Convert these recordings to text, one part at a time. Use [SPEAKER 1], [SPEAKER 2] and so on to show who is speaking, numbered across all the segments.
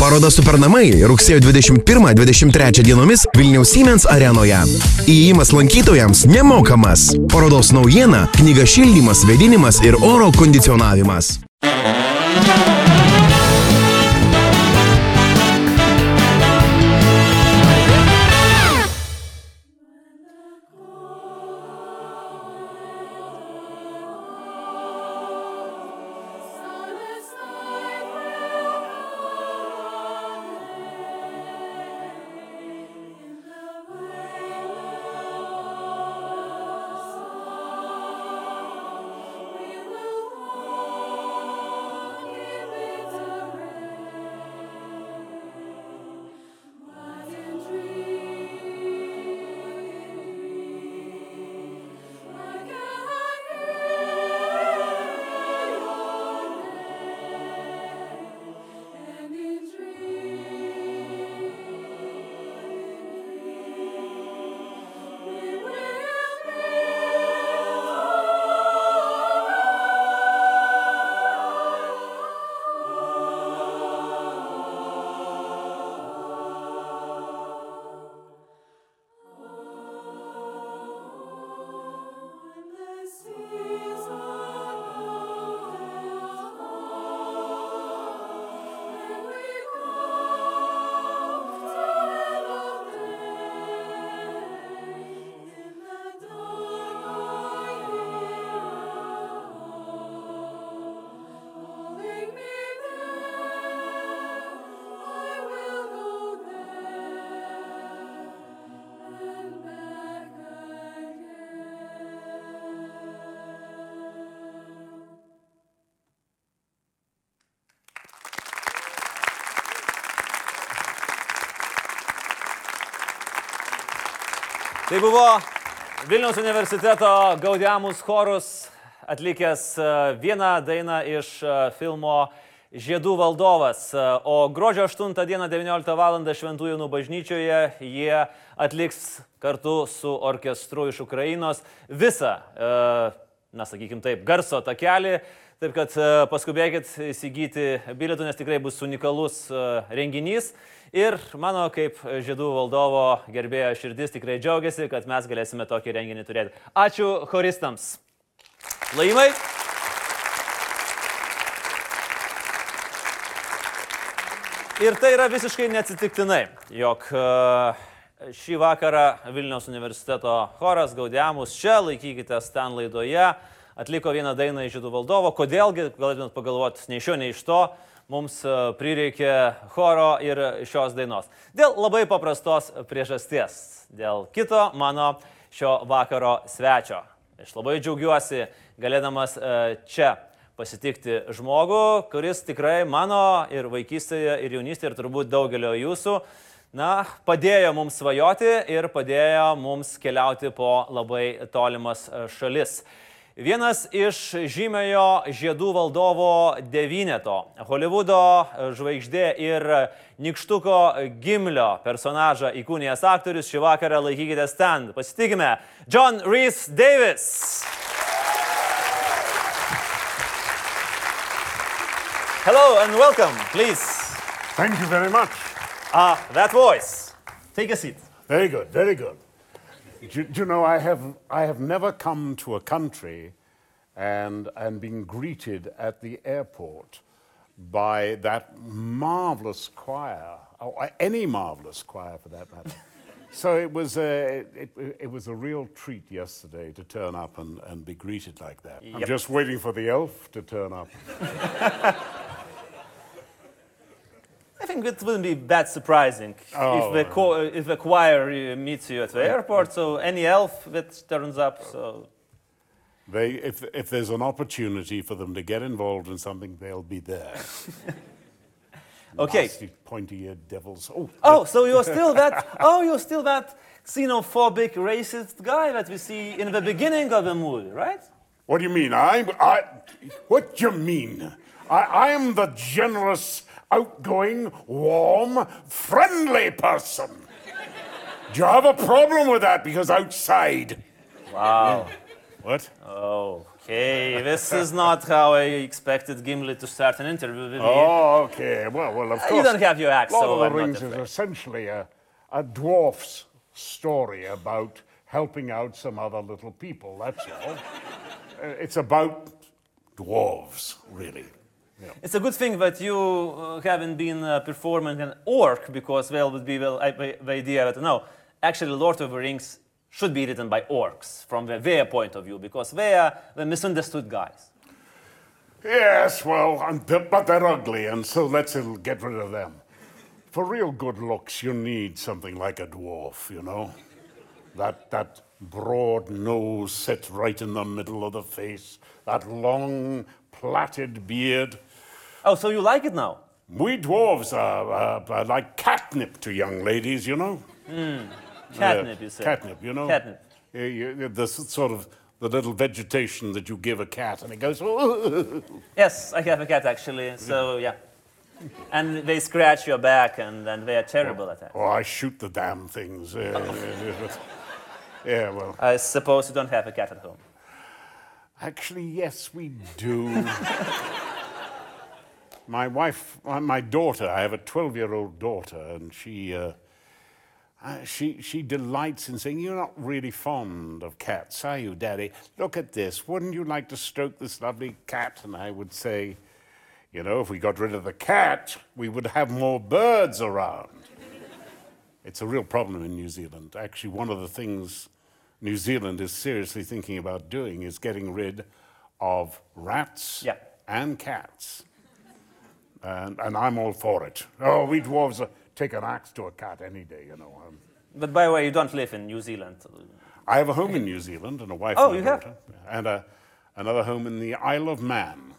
[SPEAKER 1] Paroda Supernamai rugsėjo 21-23 dienomis Vilniaus Siemens arenoje. Įėjimas lankytojams nemokamas. Parodos naujiena - knyga šildymas, vėdinimas ir oro kondicionavimas.
[SPEAKER 2] Tai buvo Vilniaus universiteto Gaudiamus chorus atlikęs e, vieną dainą iš e, filmo Žiedų valdovas. E, O gruodžio 8 dieną 19 val. Šventųjų bažnyčioje jie atliks kartu su orkestru iš Ukrainos visą, na sakykime taip, garso takelį. Taip kad e, paskubėkit įsigyti bilietų, nes tikrai bus unikalus e, renginys. Ir mano kaip žiedų valdovo gerbėjo širdis tikrai džiaugiasi, kad mes galėsime tokį renginį turėti. Ačiū choristams. Laimai. Ir tai yra visiškai neatsitiktinai, jog e, šį vakarą Vilniaus universiteto choras Gaudiamus čia, laikykitės ten laidoje, atliko vieną dainą iš žydų valdovo. Kodėlgi, galėtumėt pagalvoti, nei iš šio, nei iš to, mums e, prireikė choro ir šios dainos. Dėl labai paprastos priežasties, dėl kito mano šio vakaro svečio. Aš labai džiaugiuosi galėdamas e, čia pasitikti žmogų, kuris tikrai mano ir vaikystėje, ir jaunystėje, ir turbūt daugelio jūsų, na, padėjo mums svajoti ir padėjo mums keliauti po labai tolimas šalis. Vienas iš žymėjo žiedų valdovo devyneto, Hollywoodo žvaigždė ir Nikštuko Gimlio personažą įkūnijęs aktorius šį vakarą laikykite stand. Pasitikime, John Rhys Davis. Hello and welcome, please.
[SPEAKER 3] Thank you very much.
[SPEAKER 2] Ah, that voice. Take a seat.
[SPEAKER 3] Very good, very good. Do, do you know, I have, I have never come to a country and, and been greeted at the airport by that marvelous choir, oh, or any marvelous choir for that matter. so it was, a, it, it was a real treat yesterday to turn up and, and be greeted like that. I'm just waiting for the elf to turn up.
[SPEAKER 2] I think it wouldn't be that surprising
[SPEAKER 3] Oh.
[SPEAKER 2] if, the cho- if the choir uh, meets you at the airport. So any elf that turns up. So
[SPEAKER 3] They, if, if there's an opportunity for them to get involved in something, they'll be there.
[SPEAKER 2] okay.
[SPEAKER 3] Nasty, pointy-eared devils. Oh,
[SPEAKER 2] Oh, so you're still that? Oh, you're still that xenophobic, racist guy that we see in the beginning of the movie, right?
[SPEAKER 3] What do you mean? I'm. I. What do you mean? I, I am the generous, outgoing, warm, friendly person. Do you have a problem with that? Because outside.
[SPEAKER 2] Wow.
[SPEAKER 3] What?
[SPEAKER 2] Okay, this is not how I expected Gimli to start an interview with me.
[SPEAKER 3] Oh, okay. Well, well, of course.
[SPEAKER 2] You don't have your axe,
[SPEAKER 3] Lord
[SPEAKER 2] so
[SPEAKER 3] of
[SPEAKER 2] I'm
[SPEAKER 3] the
[SPEAKER 2] not
[SPEAKER 3] Rings is
[SPEAKER 2] afraid.
[SPEAKER 3] essentially a, a dwarf's story about helping out some other little people. That's all. Uh, it's about dwarves, really. Yeah.
[SPEAKER 2] It's a good thing that you uh, haven't been uh, performing an orc because well would be well I, the- idea that no, actually Lord of the Rings should be written by orcs from the, their point of view because they are the misunderstood guys.
[SPEAKER 3] Yes, well, but they're ugly, and so let's uh, get rid of them. For real good looks, you need something like a dwarf, you know? That, that broad nose set right in the middle of the face, that long, plaited beard.
[SPEAKER 2] Oh, so you like it now?
[SPEAKER 3] We dwarves are, uh, are like catnip to young ladies, you know?
[SPEAKER 2] Catnip,
[SPEAKER 3] Yeah,
[SPEAKER 2] you say.
[SPEAKER 3] Catnip, you know?
[SPEAKER 2] Catnip.
[SPEAKER 3] Yeah, you- the sort of the little vegetation that you give a cat, and it goes.
[SPEAKER 2] Yes, I have a cat actually. So yeah, and they scratch your back, and then they are terrible at that.
[SPEAKER 3] Oh, I shoot the damn things. Yeah. yeah, well,
[SPEAKER 2] I suppose you don't have a cat at home.
[SPEAKER 3] actually, yes, we do. my wife, my- my daughter, I have a 12 year old daughter, and she, uh, uh, she, she delights in saying, You're not really fond of cats, are you, Daddy? Look at this. Wouldn't you like to stroke this lovely cat? And I would say, You know, if we got rid of the cat, we would have more birds around. It's a real problem in New Zealand. Actually, one of the things New Zealand is seriously thinking about doing is getting rid of rats
[SPEAKER 2] Yeah.
[SPEAKER 3] and cats. And, and I'm all for it. Oh, we dwarves uh, take an axe to a cat any day, you know. Um,
[SPEAKER 2] But by the way, you don't live in New Zealand.
[SPEAKER 3] I have a home in New Zealand and a wife
[SPEAKER 2] Oh,
[SPEAKER 3] and a
[SPEAKER 2] you have?
[SPEAKER 3] daughter. And a, another home in the Isle of Man.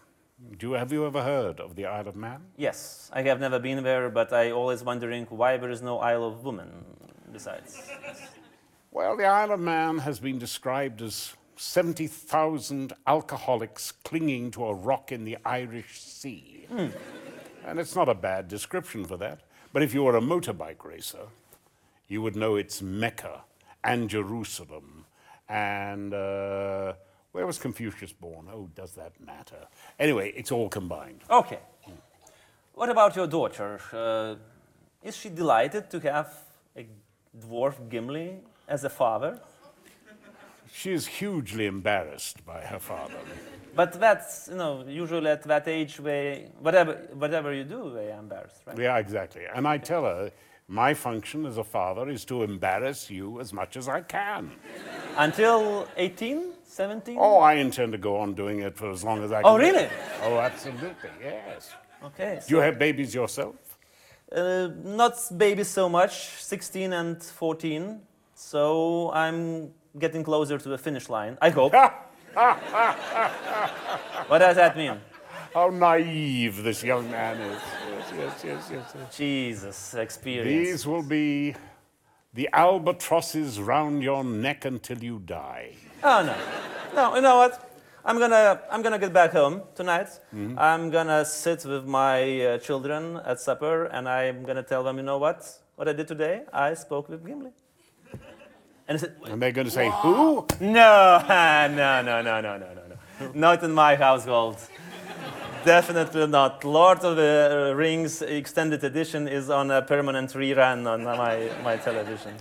[SPEAKER 3] Do you, have you ever heard of the Isle of Man?
[SPEAKER 2] Yes, I have never been there, but I always wondering why there is no Isle of Woman besides.
[SPEAKER 3] Well, the Isle of Man has been described as 70,000 alcoholics clinging to a rock in the Irish Sea. And it's not a bad description for that. But if you were a motorbike racer, you would know it's Mecca and Jerusalem. And uh, where was Confucius born? Oh, does that matter? Anyway, it's all combined.
[SPEAKER 2] Okay. What about your daughter? Uh, is she delighted to have a dwarf Gimli as a father?
[SPEAKER 3] She is hugely embarrassed by her father.
[SPEAKER 2] But that's, you know, usually at that age, they, whatever, whatever you do, they are embarrassed, right?
[SPEAKER 3] Yeah, exactly. And I tell her, my function as a father is to embarrass you as much as I can.
[SPEAKER 2] Until 18, 17?
[SPEAKER 3] Oh, I intend to go on doing it for as long as I can.
[SPEAKER 2] Oh, really?
[SPEAKER 3] Oh, absolutely, yes.
[SPEAKER 2] Okay.
[SPEAKER 3] Do you have babies yourself?
[SPEAKER 2] Uh, not babies so much, 16 and 14. So I'm getting closer to the finish line. I hope. what does that mean?
[SPEAKER 3] How naive this young man is. Yes, yes, yes, yes. yes.
[SPEAKER 2] Jesus, experience.
[SPEAKER 3] These will be the albatrosses round your neck until you die.
[SPEAKER 2] Oh no, no. You know what? I'm gonna I'm gonna get back home tonight. I'm gonna sit with my uh, children at supper, and I'm gonna tell them, you know what? What I did today? I spoke with Gimli. And I said,
[SPEAKER 3] And they're going to say, Who?
[SPEAKER 2] No, no, no, no, no, no, no, no. Not in my household. Definitely not. Lord of the Rings Extended Edition is on a permanent rerun on my, my television.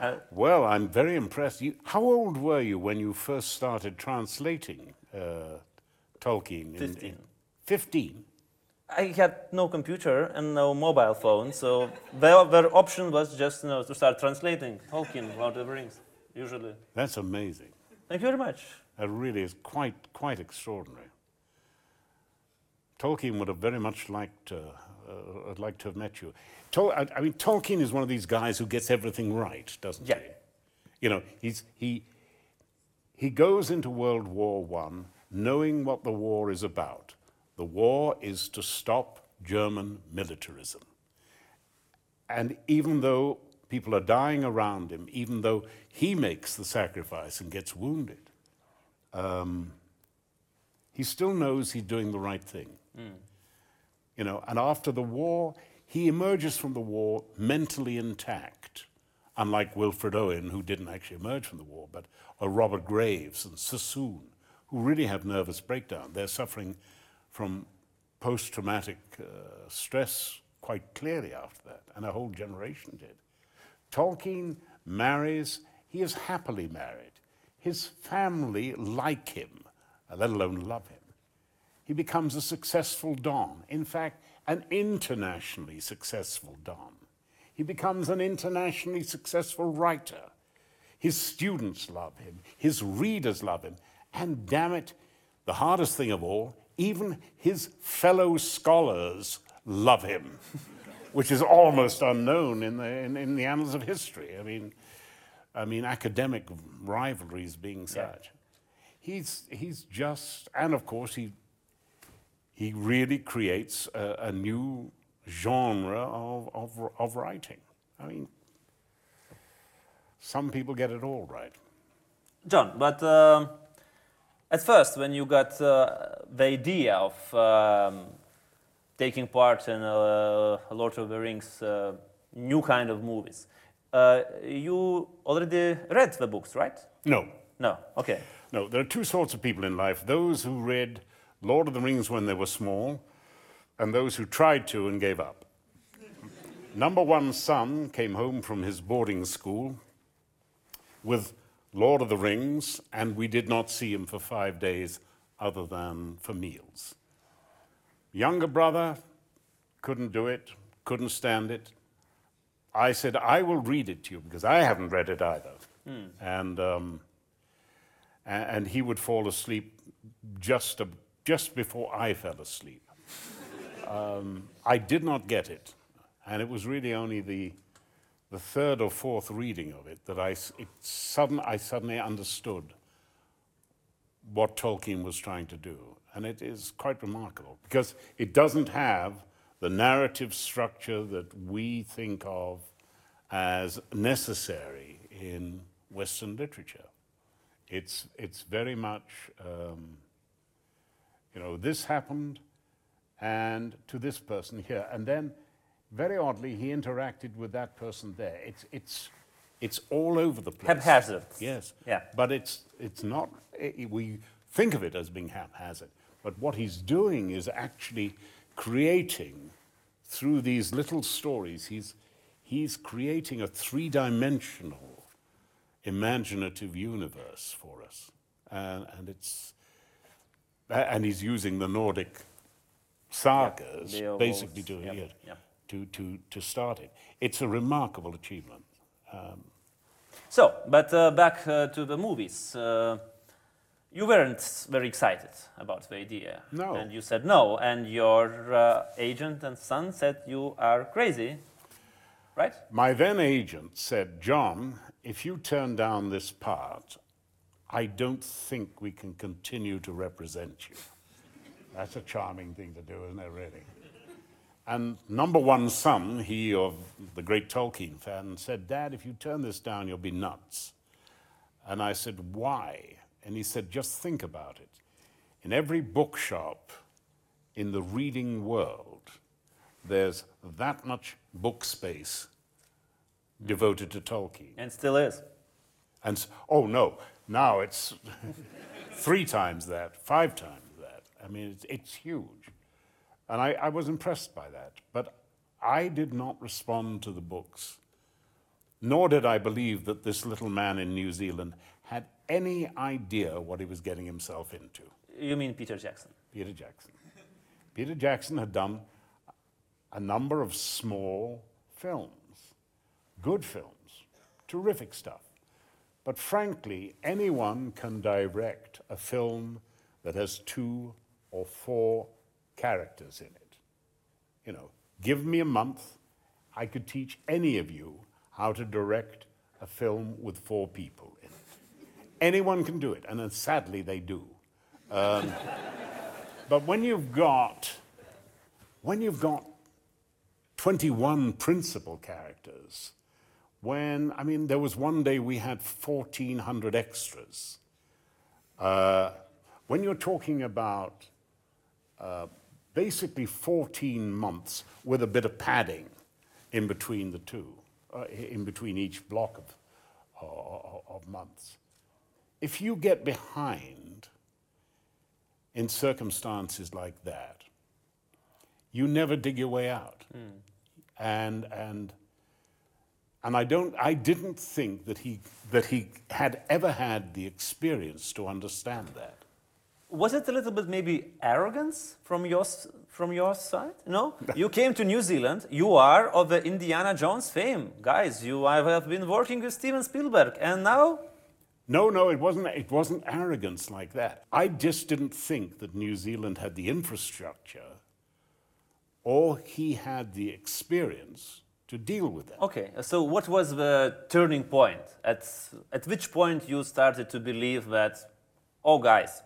[SPEAKER 2] Uh,
[SPEAKER 3] Well, I'm very impressed. You, how old were you when you first started translating uh, Tolkien? in- in-
[SPEAKER 2] Fifteen.
[SPEAKER 3] 15?
[SPEAKER 2] I had no computer and no mobile phone, so their, their option was just you know, to start translating Tolkien, Lord of the Rings, usually.
[SPEAKER 3] That's amazing.
[SPEAKER 2] Thank you very much.
[SPEAKER 3] That really is quite, quite extraordinary. Tolkien would have very much liked, uh, uh, I'd like to have met you. Tol- I, I mean, Tolkien is one of these guys who gets everything right, doesn't
[SPEAKER 2] Yeah.
[SPEAKER 3] he? You know, he's, he, he goes into World War One knowing what the war is about. The war is to stop German militarism. And even though people are dying around him, even though he makes the sacrifice and gets wounded, um, he still knows he's doing the right thing. You know, and after the war, he emerges from the war mentally intact, unlike Wilfred Owen, who didn't actually emerge from the war, but or Robert Graves and Sassoon, who really have nervous breakdown. They're suffering from post traumatic uh, stress quite clearly after that, and a whole generation did. Tolkien marries, he is happily married. His family like him, let alone love him. He becomes a successful Don. In fact, an internationally successful Don. He becomes an internationally successful writer. His students love him, his readers love him, and damn it, the hardest thing of all, even his fellow scholars love him, which is almost unknown in the, in, in, the annals of history. I mean, I mean, academic rivalries being such. Yeah. He's, he's just, and of course, he, he really creates a, a new genre of, of, of writing. I mean, some people get it all right.
[SPEAKER 2] John, but uh, at first, when you got uh, the idea of um, taking part in uh, Lord of the Rings uh, new kind of movies, uh, you already read the books, right?
[SPEAKER 3] No.
[SPEAKER 2] No, okay.
[SPEAKER 3] No, there are two sorts of people in life those who read Lord of the Rings when they were small, and those who tried to and gave up. Number one son came home from his boarding school with Lord of the Rings, and we did not see him for five days other than for meals. Younger brother couldn't do it, couldn't stand it. I said, I will read it to you because I haven't read it either. Mm. And, um, and he would fall asleep just, a, just before I fell asleep. um, I did not get it. And it was really only the, the third or fourth reading of it that I, it sudden, I suddenly understood what Tolkien was trying to do. And it is quite remarkable because it doesn't have the narrative structure that we think of as necessary in Western literature. It's, it's very much, um, you know, this happened and to this person here. And then very oddly, he interacted with that person there. It's, it's, it's all over the place.
[SPEAKER 2] Haphazard.
[SPEAKER 3] Yes.
[SPEAKER 2] Yeah.
[SPEAKER 3] But it's, it's not, it, we think of it as being haphazard. But what he's doing is actually creating, through these little stories, he's, he's creating a three dimensional imaginative universe for us. And, and, it's, and he's using the Nordic sagas, yep. basically doing yep. it. Yep to, to, to start it. It's a remarkable achievement. Um,
[SPEAKER 2] so, but uh, back uh, to the movies. Uh, you weren't very excited about the idea.
[SPEAKER 3] No.
[SPEAKER 2] And you said no, and your uh, agent and son said you are crazy, right?
[SPEAKER 3] My then agent said, John, if you turn down this part, I don't think we can continue to represent you. That's a charming thing to do, isn't it, really? And number one son, he of the great Tolkien fan, said, Dad, if you turn this down, you'll be nuts. And I said, Why? And he said, Just think about it. In every bookshop in the reading world, there's that much book space devoted to Tolkien.
[SPEAKER 2] And still is.
[SPEAKER 3] And oh no, now it's three times that, five times that. I mean, it's, it's huge. And I, I was impressed by that. But I did not respond to the books, nor did I believe that this little man in New Zealand had any idea what he was getting himself into.
[SPEAKER 2] You mean Peter Jackson?
[SPEAKER 3] Peter Jackson. Peter Jackson had done a number of small films, good films, terrific stuff. But frankly, anyone can direct a film that has two or four characters in it. You know, give me a month, I could teach any of you how to direct a film with four people in it. Anyone can do it, and then sadly they do. Um, but when you've got when you've got 21 principal characters, when I mean there was one day we had 1,400 extras. Uh, when you're talking about uh, basically 14 months with a bit of padding in between the two, uh, in between each block of, uh, of months. If you get behind, in circumstances like that, you never dig your way out. And, and, and I, don't, I didn't think that he, that he had ever had the experience to understand that.
[SPEAKER 2] Was it a little bit maybe arrogance from your, from your side? No? you came to New Zealand. You are of the Indiana Jones fame. Guys, you have been working with Steven Spielberg. And now?
[SPEAKER 3] No, no, it wasn't, it wasn't arrogance like that. I just didn't think that New Zealand had the infrastructure or he had the experience to deal with that.
[SPEAKER 2] Okay, so what was the turning point? At, at which point you started to believe that, oh, guys,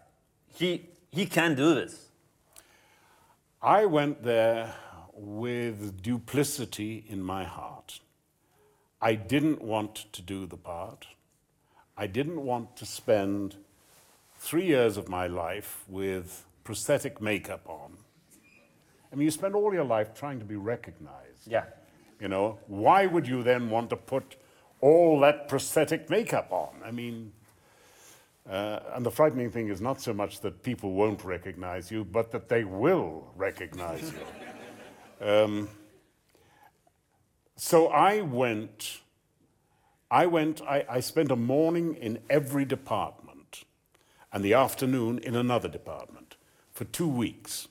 [SPEAKER 2] he, he can do this?
[SPEAKER 3] I went there with duplicity in my heart. I didn't want to do the part. I didn't want to spend three years of my life with prosthetic makeup on. I mean, you spend all your life trying to be recognized.
[SPEAKER 2] Yeah.
[SPEAKER 3] You know, why would you then want to put all that prosthetic makeup on? I mean, uh, and the frightening thing is not so much that people won't recognize you, but that they will recognize you. Um, so I went, I went, I, I spent a morning in every department and the afternoon in another department for two weeks.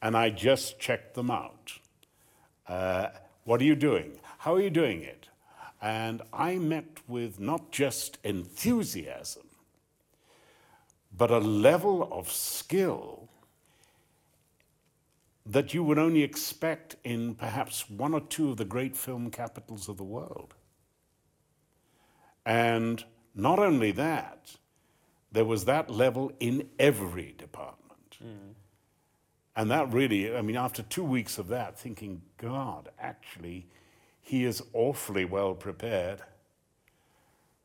[SPEAKER 3] And I just checked them out. Uh, what are you doing? How are you doing it? And I met with not just enthusiasm, but a level of skill that you would only expect in perhaps one or two of the great film capitals of the world. And not only that, there was that level in every department. Hmm. And that really, I mean, after two weeks of that, thinking, God, actually, he is awfully well prepared.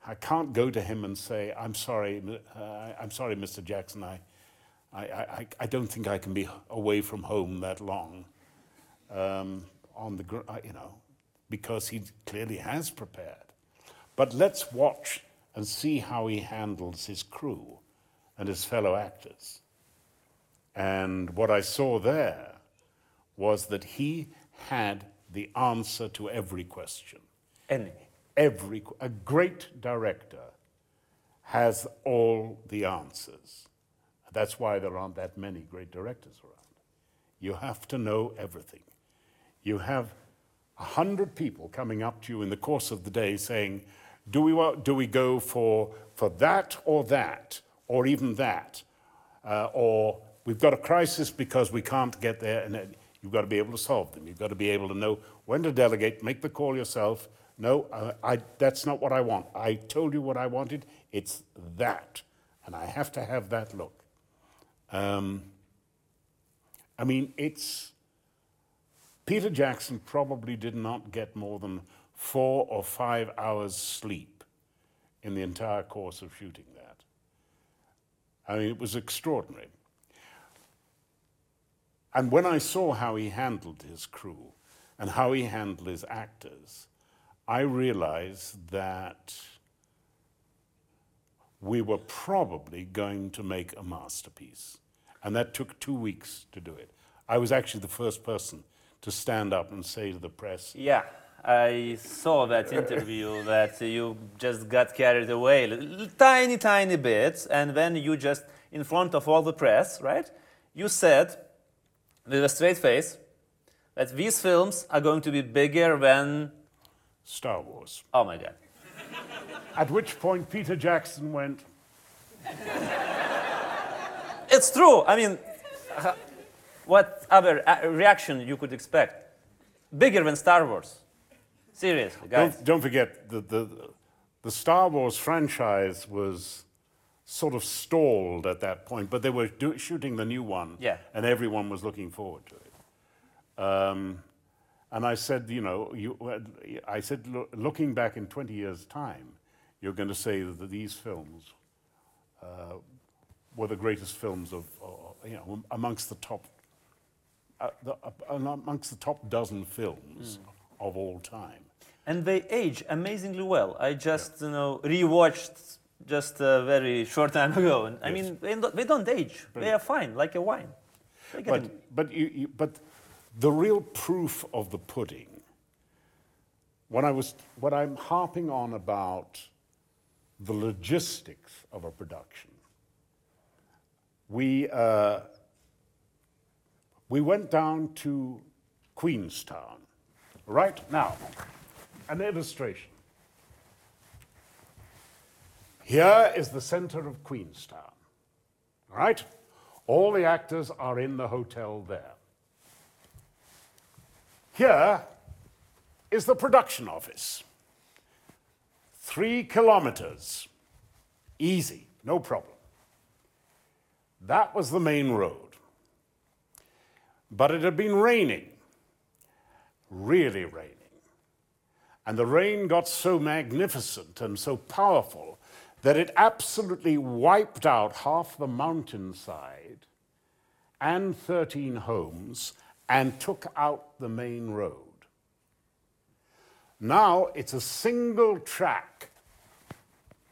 [SPEAKER 3] I can't go to him and say, I'm sorry, uh, I'm sorry, Mr. Jackson, I, I, I, I don't think I can be away from home that long. Um, on the, you know, because he clearly has prepared. But let's watch and see how he handles his crew and his fellow actors. And what I saw there was that he had the answer to every question.
[SPEAKER 2] Any.
[SPEAKER 3] Every, a great director has all the answers. That's why there aren't that many great directors around. You have to know everything. You have a hundred people coming up to you in the course of the day saying, do we, do we go for, for that or that, or even that? Uh, or we've got a crisis because we can't get there, and you've got to be able to solve them. You've got to be able to know when to delegate, make the call yourself. No, uh, I, that's not what I want. I told you what I wanted. It's that. And I have to have that look. Um, I mean, it's. Peter Jackson probably did not get more than four or five hours sleep in the entire course of shooting that. I mean, it was extraordinary. And when I saw how he handled his crew and how he handled his actors, I realized that we were probably going to make a masterpiece. And that took two weeks to do it. I was actually the first person to stand up and say to the press,
[SPEAKER 2] Yeah, I saw that interview that you just got carried away, tiny, tiny bit, and then you just, in front of all the press, right? You said, with a straight face, that these films are going to be bigger than.
[SPEAKER 3] Star Wars.
[SPEAKER 2] Oh my God.
[SPEAKER 3] At which point Peter Jackson went,
[SPEAKER 2] It's true. I mean, uh, what other uh, reaction you could expect? Bigger than Star Wars. Seriously, guys.
[SPEAKER 3] Don't, don't forget, the, the, the Star Wars franchise was sort of stalled at that point, but they were do, shooting the new one,
[SPEAKER 2] Yeah.
[SPEAKER 3] and everyone was looking forward to it. Um, and I said, you know, you, I said, "Loo- looking back in 20 years' time, you're going to say that these films uh, were the greatest films of, uh, you know, amongst the top, uh, the, uh, amongst the top dozen films of all time.
[SPEAKER 2] and they age amazingly well. I just you know rewatched just a very short time ago. And I mean, they don't, they don't age. They are fine, like a wine. They get in-
[SPEAKER 3] But, but, you, you, but the real proof of the pudding, what, I was, what I'm harping on about the logistics of a production, we, uh, we went down to Queenstown. Right now, an illustration. Here is the center of Queenstown. Right? All the actors are in the hotel there. Here is the production office. Three kilometers. Easy, no problem. That was the main road. But it had been raining, really raining. And the rain got so magnificent and so powerful that it absolutely wiped out half the mountainside and 13 homes and took out the main road. Now it's a single track,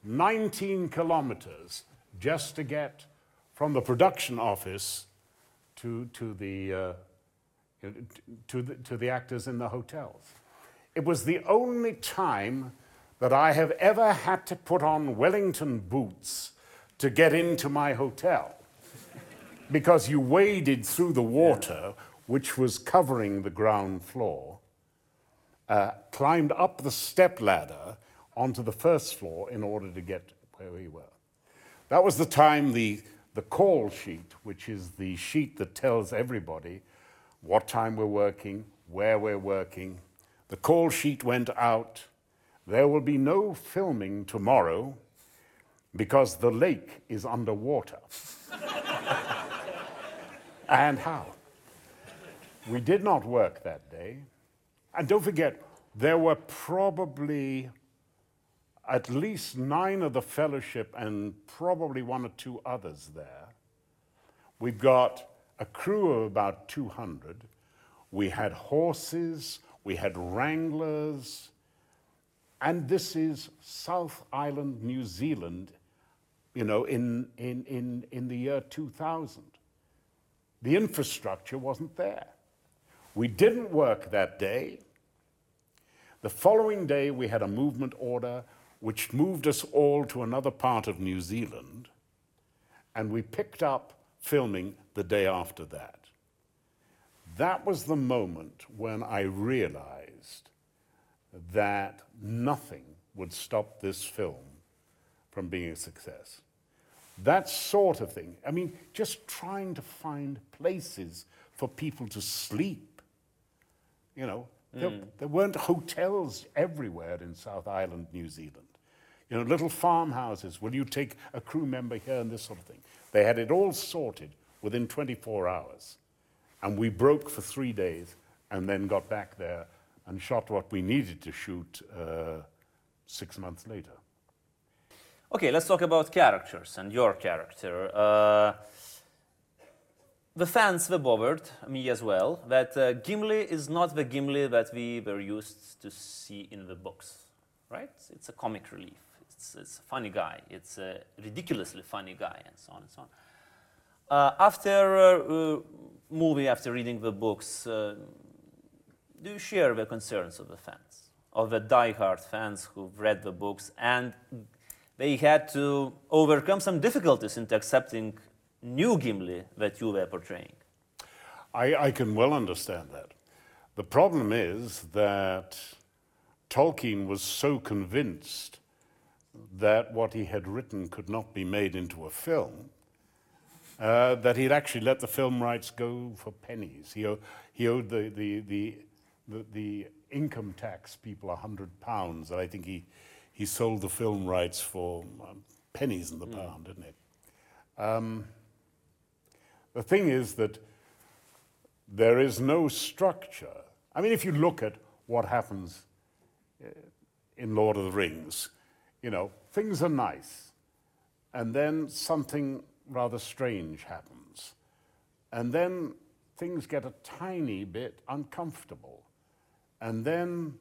[SPEAKER 3] 19 kilometers, just to get from the production office to, to, the, uh, to, the, to the actors in the hotels. It was the only time that I have ever had to put on Wellington boots to get into my hotel because you waded through the water, which was covering the ground floor, uh, climbed up the step ladder onto the first floor in order to get where we were. That was the time the, the call sheet, which is the sheet that tells everybody what time we're working, where we're working, the call sheet went out. There will be no filming tomorrow because the lake is underwater. and how? We did not work that day. And don't forget, there were probably at least nine of the fellowship and probably one or two others there. We've got a crew of about 200. We had horses, we had wranglers, and this is South Island, New Zealand, you know, in, in, in, in the year 2000. The infrastructure wasn't there. We didn't work that day. The following day, we had a movement order which moved us all to another part of New Zealand, and we picked up filming the day after that. That was the moment when I realized that nothing would stop this film from being a success. That sort of thing. I mean, just trying to find places for people to sleep. You know, there, there weren't hotels everywhere in South Island, New Zealand. You know, little farmhouses. Will you take a crew member here and this sort of thing? They had it all sorted within 24 hours. And we broke for three days and then got back there and shot what we needed to shoot uh, six months later.
[SPEAKER 2] Okay, let's talk about characters and your character. Uh, the fans were bothered, me as well, that uh, Gimli is not the Gimli that we were used to see in the books, right? It's a comic relief. It's, it's a funny guy. It's a ridiculously funny guy, and so on and so on. Uh, after uh, uh, movie, after reading the books, uh, do you share the concerns of the fans, of the die-hard fans who've read the books and they had to overcome some difficulties into accepting new Gimli that you were portraying?
[SPEAKER 3] I, I can well understand that. The problem is that Tolkien was so convinced that what he had written could not be made into a film uh, that he'd actually let the film rights go for pennies. He, he owed the, the, the, the, the income tax people a hundred pounds, and I think he, he sold the film rights for um, pennies in the pound, didn't he? Um, the thing is that there is no structure. I mean, if you look at what happens uh, in Lord of the Rings, you know, things are nice, and then something rather strange happens, and then things get a tiny bit uncomfortable, and then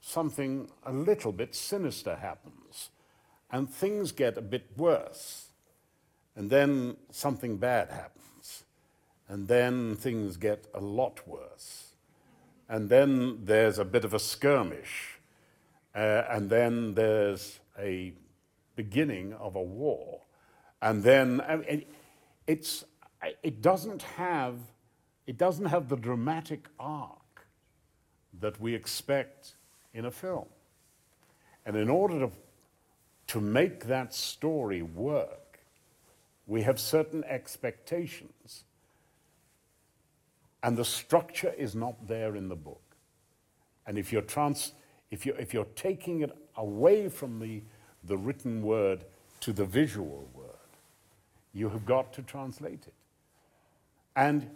[SPEAKER 3] something a little bit sinister happens, and things get a bit worse. And then something bad happens. And then things get a lot worse. And then there's a bit of a skirmish. Uh, and then there's a beginning of a war. And then I mean, it, it's, it, doesn't have, it doesn't have the dramatic arc that we expect in a film. And in order to, to make that story work, we have certain expectations. And the structure is not there in the book. And if you're, trans, if you're, if you're taking it away from the, the written word to the visual word, you have got to translate it. And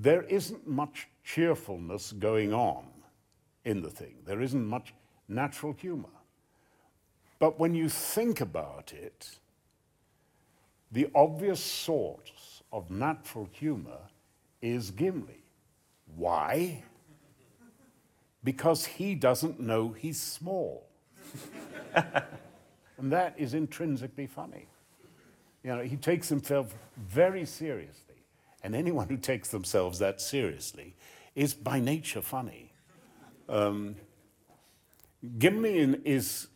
[SPEAKER 3] there isn't much cheerfulness going on in the thing, there isn't much natural humor. But when you think about it, the obvious source of natural humor is Gimli. Why? Because he doesn't know he's small. and that is intrinsically funny. You know, he takes himself very seriously. And anyone who takes themselves that seriously is by nature funny. Um, Gimli is,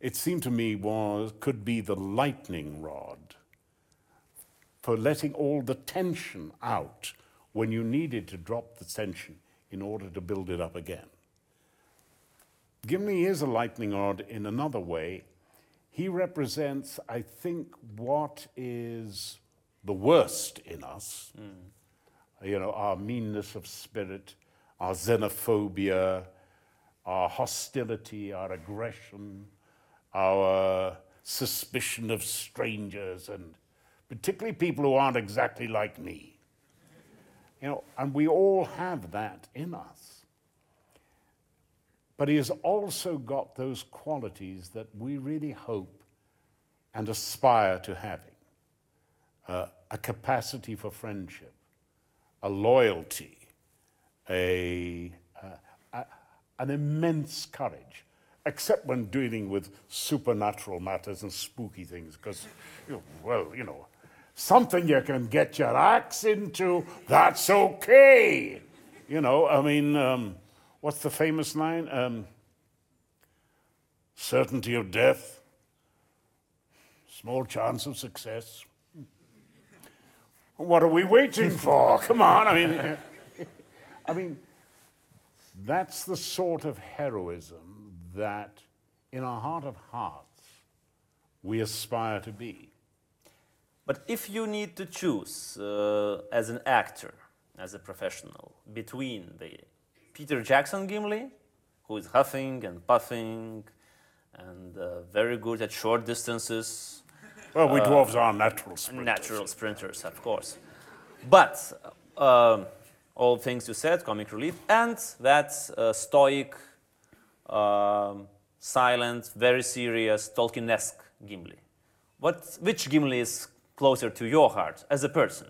[SPEAKER 3] it seemed to me, was, could be the lightning rod for letting all the tension out when you needed to drop the tension in order to build it up again. Gimli is a lightning rod in another way. He represents, I think, what is the worst in us. Mm. You know, our meanness of spirit, our xenophobia, our hostility, our aggression, our suspicion of strangers, and particularly people who aren't exactly like me. You know, and we all have that in us. But he has also got those qualities that we really hope and aspire to having uh, a capacity for friendship, a loyalty, a, uh, a, an immense courage, except when dealing with supernatural matters and spooky things, because, you know, well, you know, something you can get your axe into, that's okay. You know, I mean, um, what's the famous line? Um, certainty of death, small chance of success. What are we waiting for? Come on, I mean, I mean, that's the sort of heroism that, in our heart of hearts, we aspire to be.
[SPEAKER 2] But if you need to choose uh, as an actor, as a professional, between the Peter Jackson Gimli, who is huffing and puffing and uh, very good at short distances.
[SPEAKER 3] Well, we dwarves are natural sprinters.
[SPEAKER 2] Natural sprinters, of course. But um, all things you said, comic relief, and that uh, stoic, um, silent, very serious, Tolkien-esque Gimli. What, which Gimli is closer to your heart as a person?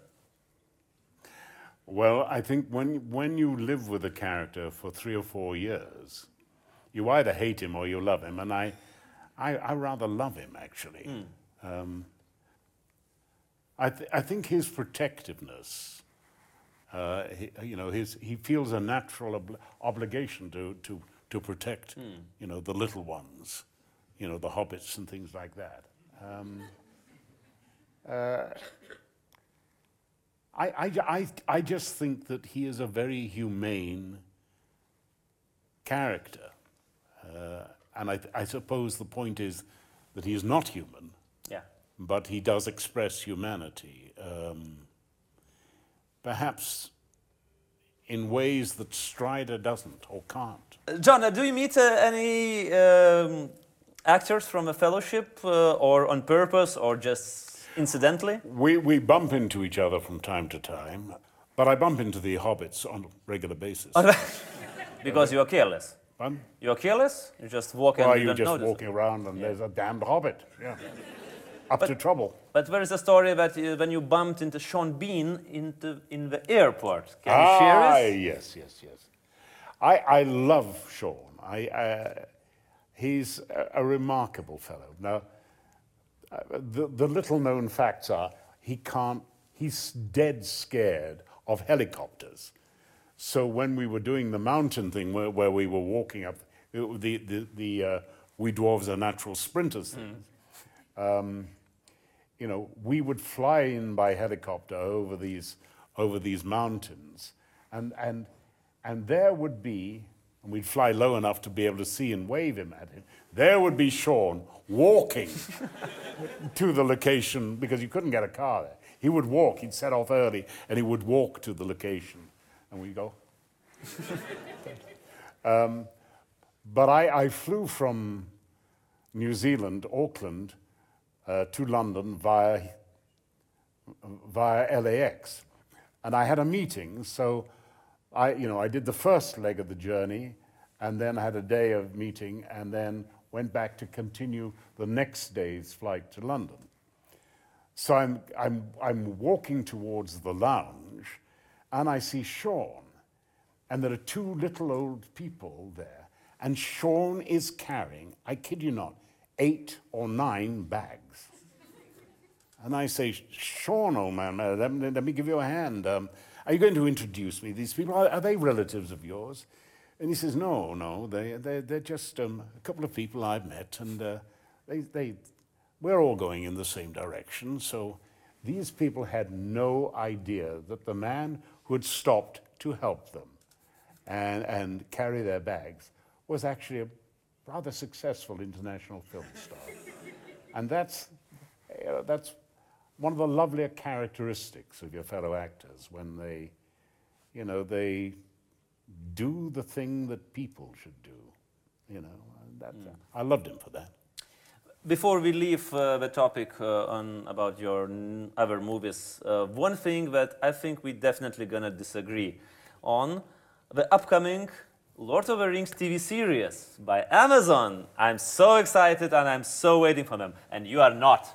[SPEAKER 3] Well, I think when, when you live with a character for three or four years, you either hate him or you love him. And I, I, I rather love him, actually. Mm. Um, I, th- I think his protectiveness, uh, he, you know, his, he feels a natural ob- obligation to, to, to protect, mm. you know, the little ones, you know, the hobbits and things like that. Um, uh, I, I, I, I just think that he is a very humane character. Uh, and I, I suppose the point is that he is not human,
[SPEAKER 2] yeah.
[SPEAKER 3] but he does express humanity. Um, perhaps in ways that Strider doesn't or can't.
[SPEAKER 2] Uh, John, uh, do you meet uh, any um, actors from a fellowship uh, or on purpose or just incidentally?
[SPEAKER 3] We, we bump into each other from time to time, but I bump into the hobbits on a regular basis.
[SPEAKER 2] because you are careless.
[SPEAKER 3] Pardon?
[SPEAKER 2] You're careless? You just walk
[SPEAKER 3] and
[SPEAKER 2] Or
[SPEAKER 3] you
[SPEAKER 2] don't
[SPEAKER 3] just walking around and there's a damned hobbit. Yeah. Up to trouble.
[SPEAKER 2] But there is a story that uh, when you bumped into Sean Bean into, in the airport. Can you
[SPEAKER 3] ah,
[SPEAKER 2] share it?
[SPEAKER 3] yes, yes, yes. I, I love Sean. I, uh, he's a, a remarkable fellow. Now, the, the little known facts are he can't, he's dead scared of helicopters. So when we were doing the mountain thing where, where we were walking up, it- the, the, the uh, we dwarves are natural sprinters thing. Um, you know, we would fly in by helicopter over these, over these mountains, and, and, and there would be, and we'd fly low enough to be able to see and wave him at him, there would be Sean walking to the location because you couldn't get a car there. He would walk, he'd set off early, and he would walk to the location. And we'd go. um, but I, I flew from New Zealand, Auckland, uh, to London via, via LAX. And I had a meeting, so I, you know, I did the first leg of the journey, and then had a day of meeting, and then went back to continue the next day's flight to London. So I'm, I'm, I'm walking towards the lounge, and I see Sean, and there are two little old people there, and Sean is carrying, I kid you not, eight or nine bags. And I say, Sean, old man, uh, let, me- let me give you a hand. Um, are you going to introduce me? These people, are, are they relatives of yours? And he says, no, no, they, they, they're just um, a couple of people I've met, and uh, they, they, we're all going in the same direction. So these people had no idea that the man who had stopped to help them and, and carry their bags was actually a rather successful international film star. and that's, you know, that's one of the lovelier characteristics of your fellow actors when they, you know, they do the thing that people should do. You know, that, I loved him for that.
[SPEAKER 2] Before we leave uh, the topic uh, on about your other movies, uh, one thing that I think we're definitely gonna disagree on the upcoming Lord of the Rings TV series by Amazon. I'm so excited and I'm so waiting for them, and you are not.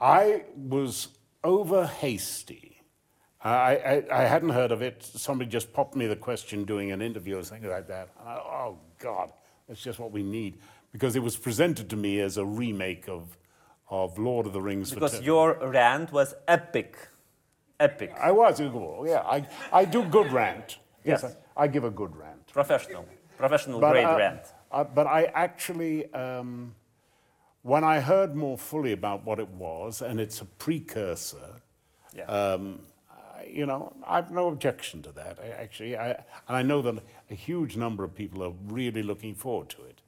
[SPEAKER 3] I was over hasty. I, I, I hadn't heard of it. Somebody just popped me the question doing an interview or something like that. I, oh, God, that's just what we need. Because it was presented to me as a remake of, of Lord of the Rings.
[SPEAKER 2] Because your rant was epic. Epic.
[SPEAKER 3] I was, yeah. I, I do good rant. Yes,
[SPEAKER 2] Yes.
[SPEAKER 3] I, I give a good rant.
[SPEAKER 2] Professional. Professional grade
[SPEAKER 3] uh,
[SPEAKER 2] rant.
[SPEAKER 3] uh, but I actually, um, when I heard more fully about what it was, and it's a precursor,
[SPEAKER 2] Yeah.
[SPEAKER 3] um, you know, I have no objection to that. I, actually, I, and I know that a huge number of people are really looking forward to it.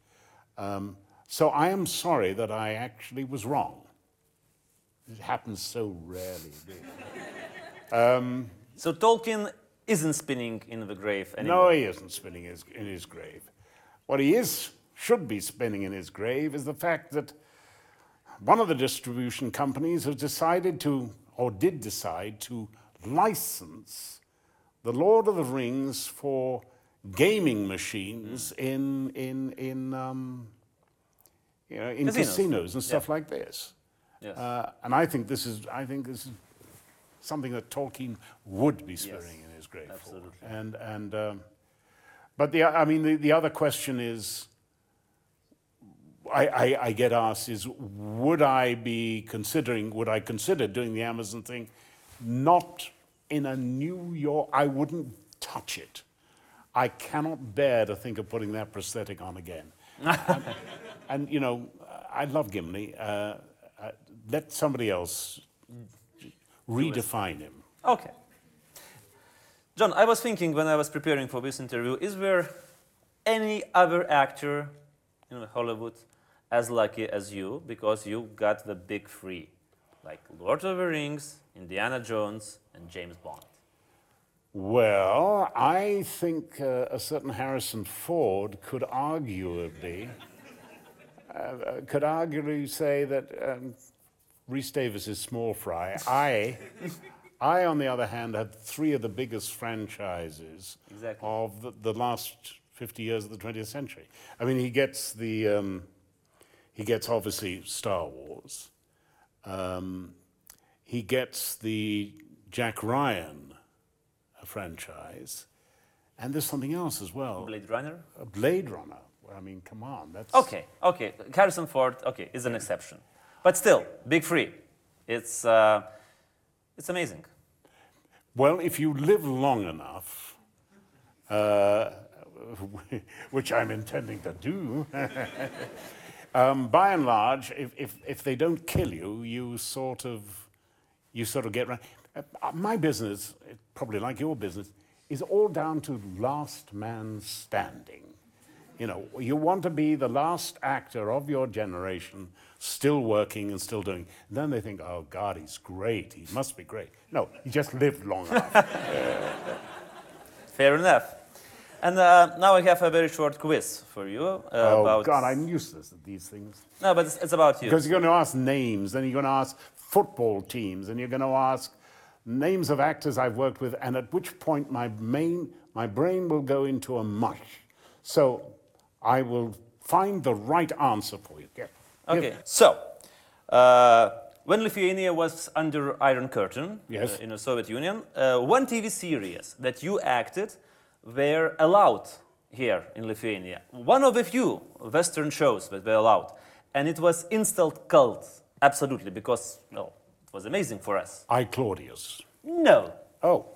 [SPEAKER 3] Um, so I am sorry that I actually was wrong. It happens so rarely. really.
[SPEAKER 2] So Tolkien isn't spinning in the grave anymore.
[SPEAKER 3] No, he isn't spinning his, in his grave. What he is, should be spinning in his grave is the fact that one of the distribution companies has decided to, or did decide to, license The Lord of the Rings for gaming machines in, in, in, um, you know, in
[SPEAKER 2] Casinos.
[SPEAKER 3] casinos, and stuff like this.
[SPEAKER 2] Yes.
[SPEAKER 3] Uh, and I think this is, I think this is something that Tolkien would be spinning in his grave
[SPEAKER 2] absolutely.
[SPEAKER 3] for. And, and, um, but the, I mean, the, the other question is, I, I, I get asked is, would I be considering, would I consider doing the Amazon thing? Not in a New York, I wouldn't touch it. I cannot bear to think of putting that prosthetic on again. and, and, you know, I love Gimli. Uh, uh, let somebody else redefine him.
[SPEAKER 2] Okay. John, I was thinking when I was preparing for this interview, is there any other actor in Hollywood as lucky as you because you got the big three, like Lord of the Rings, Indiana Jones, and James Bond?
[SPEAKER 3] Well, I think uh, a certain Harrison Ford could arguably uh, uh, could arguably say that um, Rhys-Davies is small fry. I, I, on the other hand, have three of the biggest franchises
[SPEAKER 2] Exactly.
[SPEAKER 3] of the, the last 50 years of the 20th century. I mean, he gets the um, he gets obviously Star Wars. Um, he gets the Jack Ryan franchise, and there's something else as well.
[SPEAKER 2] Blade Runner?
[SPEAKER 3] A Blade Runner. I mean, come on. That's
[SPEAKER 2] Okay, okay. Harrison Ford, okay, is an exception. But still, Big Free. It's, uh, it's amazing.
[SPEAKER 3] Well, if you live long enough, uh, which I'm intending to do, um, by and large, if, if, if they don't kill you, you sort of, you sort of get right. Uh, my business, probably like your business, is all down to last man standing. You know, you want to be the last actor of your generation, still working and still doing. And then they think, oh God, he's great. He must be great. No, he just lived long enough.
[SPEAKER 2] Fair enough. And uh, now I have a very short quiz for you uh,
[SPEAKER 3] oh
[SPEAKER 2] about.
[SPEAKER 3] God, I'm useless at these things.
[SPEAKER 2] No, but it's, it's about you.
[SPEAKER 3] Because you're going to ask names, then you're going to ask football teams, and you're going to ask names of actors I've worked with, and at which point my main, my brain will go into a mush. So I will find the right answer for you. Yeah.
[SPEAKER 2] Okay, so uh, when Lithuania was under Iron Curtain
[SPEAKER 3] Yes.
[SPEAKER 2] uh, in the Soviet Union, uh, one TV series that you acted were allowed here in Lithuania. One of the few Western shows that were allowed, and it was installed cult, absolutely, because no, it was amazing for us.
[SPEAKER 3] I Claudius.
[SPEAKER 2] No,
[SPEAKER 3] Oh,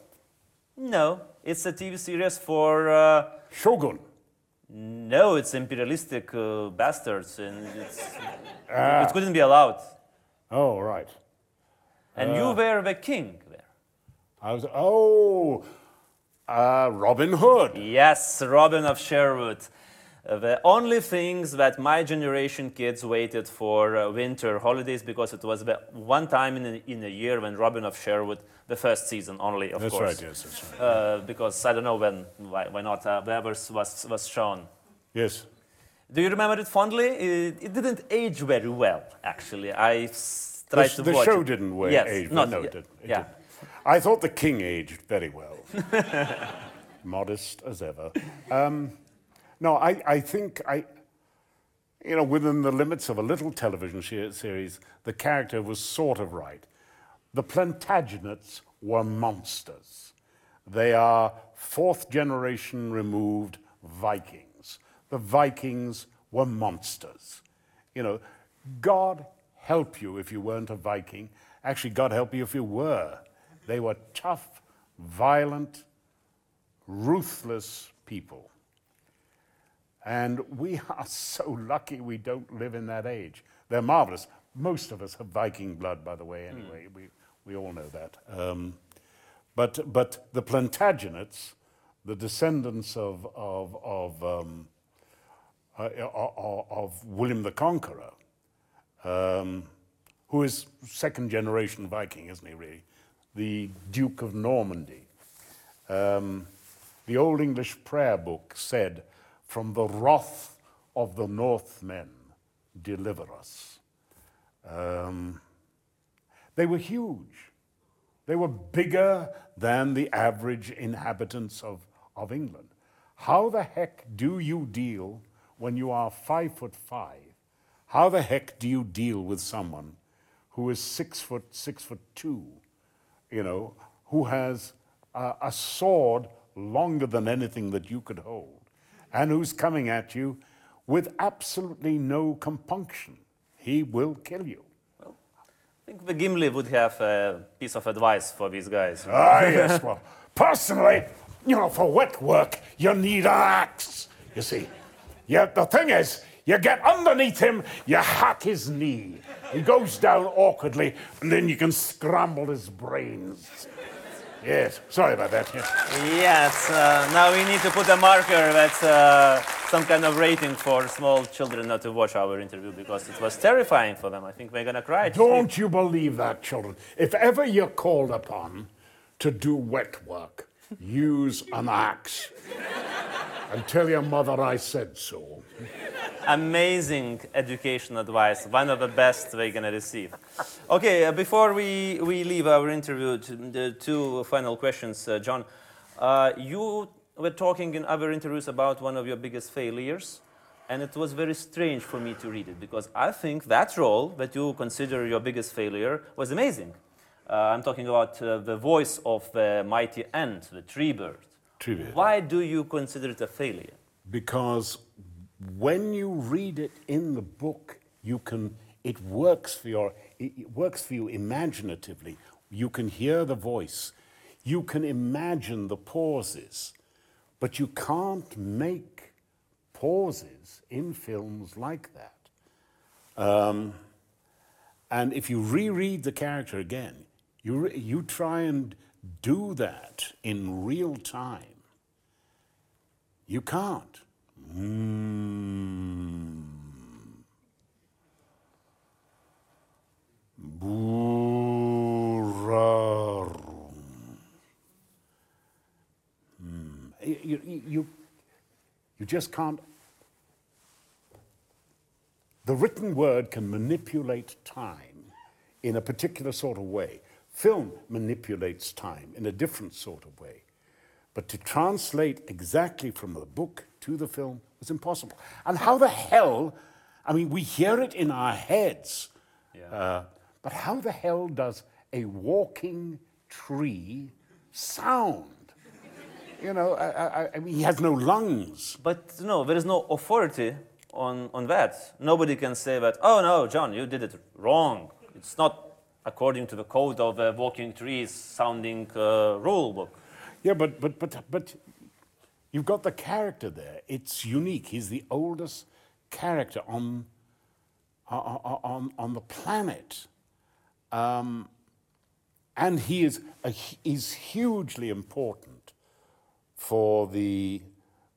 [SPEAKER 2] no, it's a TV series for. Uh,
[SPEAKER 3] Shogun.
[SPEAKER 2] no, it's imperialistic uh, bastards, and it's, it couldn't be allowed.
[SPEAKER 3] Oh, right.
[SPEAKER 2] And you were the king there.
[SPEAKER 3] I was. Oh, uh, Robin Hood.
[SPEAKER 2] Yes, Robin of Sherwood. Uh, the only things that my generation kids waited for uh, winter holidays because it was the one time in a, in a year when Robin of Sherwood, the first season only, of course.
[SPEAKER 3] That's
[SPEAKER 2] course.
[SPEAKER 3] right. Yes, that's right.
[SPEAKER 2] Uh, because I don't know when, why, why not, uh, the was, was shown.
[SPEAKER 3] Yes.
[SPEAKER 2] Do you remember it fondly? It, it didn't age very well, actually. I s-
[SPEAKER 3] The,
[SPEAKER 2] tried
[SPEAKER 3] sh-
[SPEAKER 2] to
[SPEAKER 3] the
[SPEAKER 2] watch
[SPEAKER 3] show
[SPEAKER 2] it.
[SPEAKER 3] didn't wa-
[SPEAKER 2] yes,
[SPEAKER 3] age.
[SPEAKER 2] Not,
[SPEAKER 3] no, it. It
[SPEAKER 2] yeah.
[SPEAKER 3] didn't. I thought the king aged very well. Modest as ever. Um, no, I, I think I, you know, within the limits of a little television series, the character was sort of right. The Plantagenets were monsters. They are fourth generation removed Vikings. The Vikings were monsters. You know, God help you if you weren't a Viking. Actually, God help you if you were. They were tough, violent, ruthless people. And we are so lucky we don't live in that age. They're marvelous. Most of us have Viking blood, by the way, anyway. We, we all know that. Um, but, but the Plantagenets, the descendants of, of, of, um, uh, of, of William the Conqueror, um, who is second generation Viking, isn't he, really? The Duke of Normandy. Um, the Old English prayer book said, From the wrath of the Northmen, deliver us. Um, they were huge. They were bigger than the average inhabitants of, of England. How the heck do you deal when you are five foot five? How the heck do you deal with someone who is six foot, six foot two, you know, who has a, a sword longer than anything that you could hold, and who's coming at you with absolutely no compunction? He will kill you.
[SPEAKER 2] Well, I think the Gimli would have a piece of advice for these guys.
[SPEAKER 3] Ah, yes. Well, personally, you know, for wet work, you need an axe. You see, yeah. The thing is, you get underneath him, you hack his knee. He goes down awkwardly, and then you can scramble his brains. Yes. Sorry about that. Yes.
[SPEAKER 2] Yes, uh, now we need to put a marker that's uh, some kind of rating for small children not to watch our interview because it was terrifying for them. I think they're gonna cry.
[SPEAKER 3] Don't you believe that, children? If ever you're called upon to do wet work, use an axe. and tell your mother I said so.
[SPEAKER 2] amazing education advice, one of the best we're gonna receive. Okay, uh, before we, we leave our interview, the two final questions, uh, John. Uh, you were talking in other interviews about one of your biggest failures, and it was very strange for me to read it because I think that role that you consider your biggest failure was amazing. Uh, I'm talking about uh, the voice of the mighty ant, the tree bird.
[SPEAKER 3] Treebeard.
[SPEAKER 2] Why do you consider it a failure?
[SPEAKER 3] because when you read it in the book, you can, it works for your, it, it works for you imaginatively. You can hear the voice. You can imagine the pauses. But you can't make pauses in films like that. Um, and if you reread the character again, you, you try and do that in real time. You can't. Mm. Mm. You, you, you just can't. The written word can manipulate time in a particular sort of way. Film manipulates time in a different sort of way. But to translate exactly from the book to the film was impossible. And how the hell, I mean, we hear it in our heads, uh, but how the hell does a walking tree sound? You know, I, I, I mean, he has no lungs.
[SPEAKER 2] But no, there is no authority on, on that. Nobody can say that, oh no, John, you did it wrong. It's not according to the code of the walking trees sounding uh, rule book.
[SPEAKER 3] Yeah, but, but, but, but you've got the character there. It's unique. He's the oldest character on, on, on, on the planet. Um, and he is, a, is hugely important for the,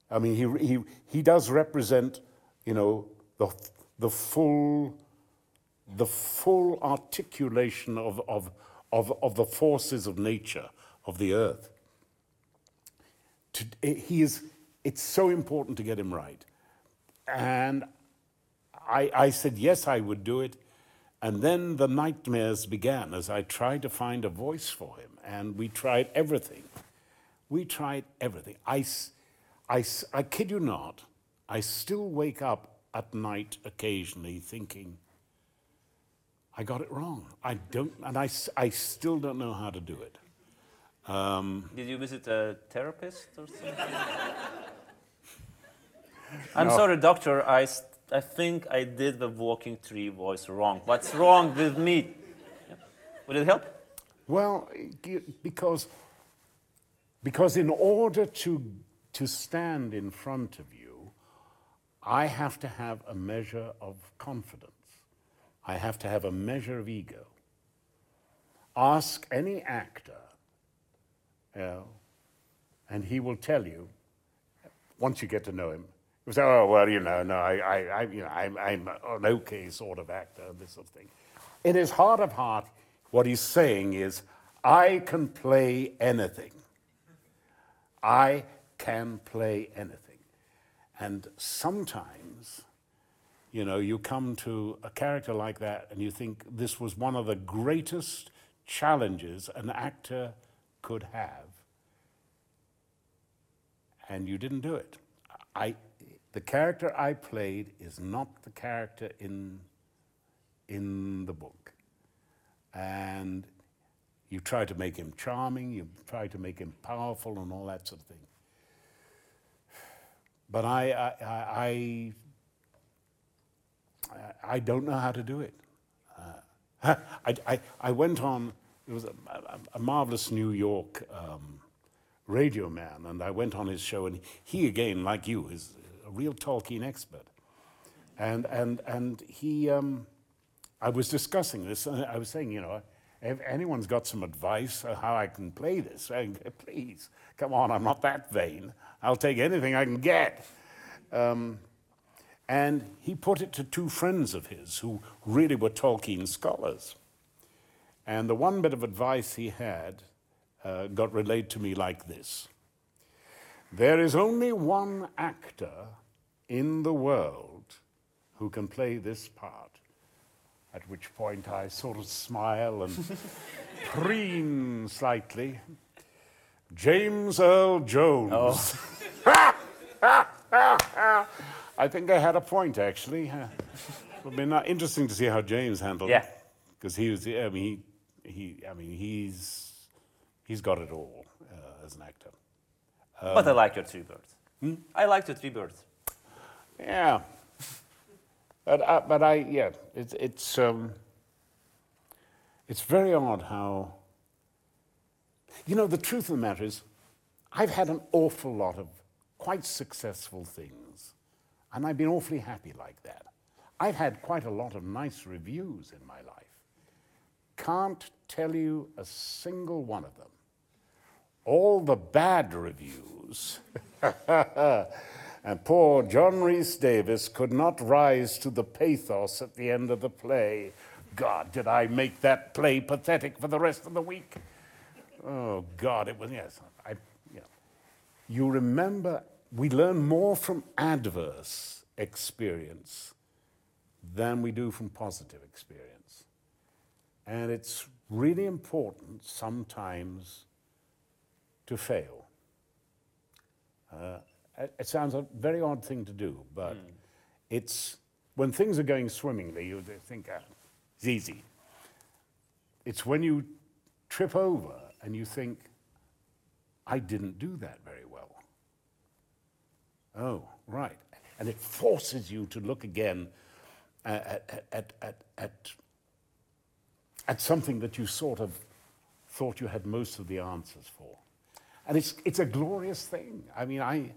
[SPEAKER 3] I mean, he, he, he does represent, you know, the, the full, the full articulation of, of, of, of the forces of nature, of the earth to, he is, it's so important to get him right. And I, I said, yes, I would do it. And then the nightmares began as I tried to find a voice for him. And we tried everything. We tried everything. I, I, I kid you not, I still wake up at night occasionally thinking, I got it wrong. I don't, and I, I still don't know how to do it. Um,
[SPEAKER 2] Did you visit a therapist or something? I'm
[SPEAKER 3] No.
[SPEAKER 2] sorry, doctor. I, I think I did the walking tree voice wrong. What's wrong with me? Yeah. Would it help?
[SPEAKER 3] Well, because, because in order to, to stand in front of you, I have to have a measure of confidence. I have to have a measure of ego. Ask any actor, you know, and he will tell you, once you get to know him, he'll say, oh, well, you know, no, I, I, I, you know, I'm, I'm an okay sort of actor, this sort of thing. In his heart of heart, what he's saying is, I can play anything. I can play anything. And sometimes, you know, you come to a character like that and you think this was one of the greatest challenges an actor could have, and you didn't do it. I, the character I played is not the character in, in the book. And you try to make him charming, you try to make him powerful, and all that sort of thing. But I, I, I, I, I don't know how to do it. Uh, I, I, I went on, it was a, a, marvelous New York um, radio man, and I went on his show, and he, again, like you, is a real Tolkien expert. And, and, and he, um, I was discussing this, and I was saying, you know, if anyone's got some advice on how I can play this, please, come on, I'm not that vain. I'll take anything I can get. Um, and he put it to two friends of his who really were Tolkien scholars. And the one bit of advice he had uh, got relayed to me like this There is only one actor in the world who can play this part. At which point I sort of smile and preen slightly. James Earl Jones. I think I had a point actually. Uh, it would be not interesting to see how James handled
[SPEAKER 2] Yeah.
[SPEAKER 3] it. Because he was, I mean, he, he, I mean, he's, he's got it all uh, as an actor.
[SPEAKER 2] but I like your three birds. I like your three birds.
[SPEAKER 3] Yeah. But, uh, but I, yeah, it's, it's, um, it's very odd how, you know, the truth of the matter is, I've had an awful lot of quite successful things, and I've been awfully happy like that. I've had quite a lot of nice reviews in my life. Can't tell you a single one of them. All the bad reviews. and poor John Rhys-Davies could not rise to the pathos at the end of the play. God, did I make that play pathetic for the rest of the week? Oh, God, it was, yes. I, you, know. you remember, we learn more from adverse experience than we do from positive experience. And it's really important sometimes to fail. Uh, it sounds a very odd thing to do, but mm. it's when things are going swimmingly, you think ah, it's easy. It's when you trip over and you think, I didn't do that very well. Oh, right. And it forces you to look again at, at, at, at, at something that you sort of thought you had most of the answers for. And it's, it's a glorious thing. I mean, I,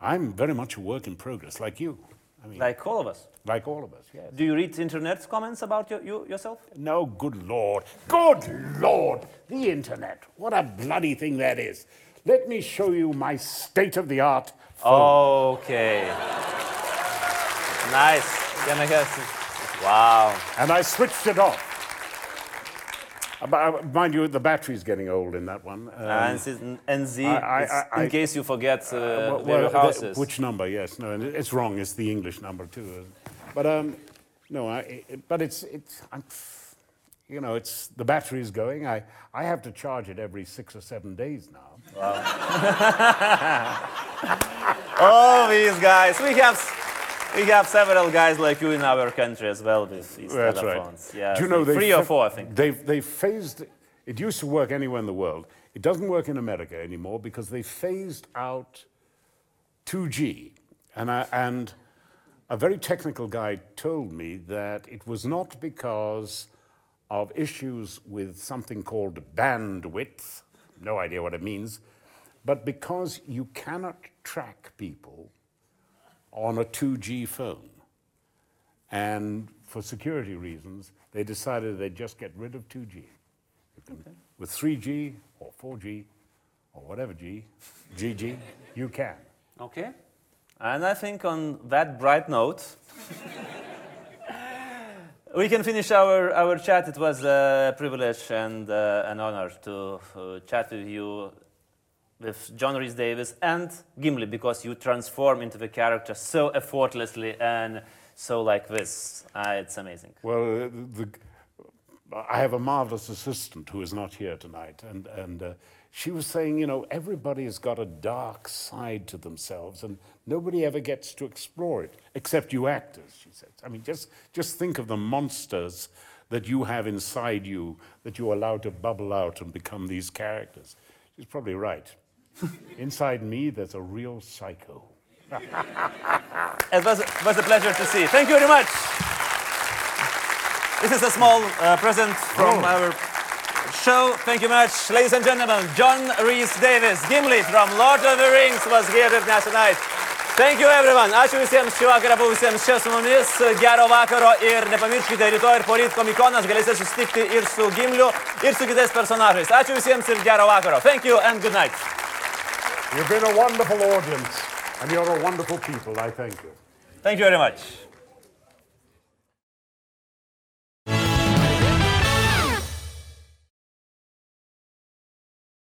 [SPEAKER 3] I'm very much a work in progress, like you. I mean,
[SPEAKER 2] like all of us.
[SPEAKER 3] Like all of us, yes.
[SPEAKER 2] Do you read internet comments about you, you yourself?
[SPEAKER 3] No, good Lord. Good Lord! The internet. What a bloody thing that is. Let me show you my state of the art
[SPEAKER 2] phone. Okay. nice. Wow.
[SPEAKER 3] And I switched it off. Uh, uh, mind you, the battery's getting old in that one.
[SPEAKER 2] Um, and I, I, I, in case you forget uh, uh, well, your house
[SPEAKER 3] Which number? Yes, no, it's wrong. It's the English number too. But um, no, I, but it's it's. I'm, you know, it's the battery is going. I, I have to charge it every six or seven days now. Wow.
[SPEAKER 2] oh, these guys. We have we have several guys like you in our country as well with these That's telephones. Right. Yeah, Do you know three or four, I think.
[SPEAKER 3] They've, they phased. It used to work anywhere in the world. It doesn't work in America anymore because they phased out 2G, and I, and a very technical guy told me that it was not because of issues with something called bandwidth, no idea what it means, but because you cannot track people on a 2G phone. And for security reasons, they decided they'd just get rid of 2G. Okay. With 3G or 4G or whatever G, GG, you can.
[SPEAKER 2] Okay. And I think on that bright note, we can finish our, our chat. It was a privilege and uh, an honor to uh, chat with you with John Rhys-Davies and Gimli because you transform into the character so effortlessly and so like this. Uh, it's amazing.
[SPEAKER 3] Well, uh, the, I have a marvelous assistant who is not here tonight, and, and uh, she was saying, you know, everybody has got a dark side to themselves, and nobody ever gets to explore it, except you actors, she said. I mean, just, just think of the monsters that you have inside you that you allow to bubble out and become these characters. She's probably right. Inside me, there's a real psycho.
[SPEAKER 2] it was, was a pleasure to see. Thank you very much. This is a small uh, present from oh. our show. Thank you much, ladies and gentlemen. John Rhys Davis, Gimli from Lord of the Rings was here with us tonight. Thank you everyone. Ačiū visiems šį vakarą buvusiems čia su mumis. Gero vakaro ir nepamirškite, rytoj ir poryt komikonas galėsite susitikti ir su Gimliu, ir su kitais personažais. Ačiū visiems ir gero vakaro. Thank you and good night.
[SPEAKER 3] You've been a wonderful audience, and you're a wonderful people. I thank you.
[SPEAKER 2] Thank you very much.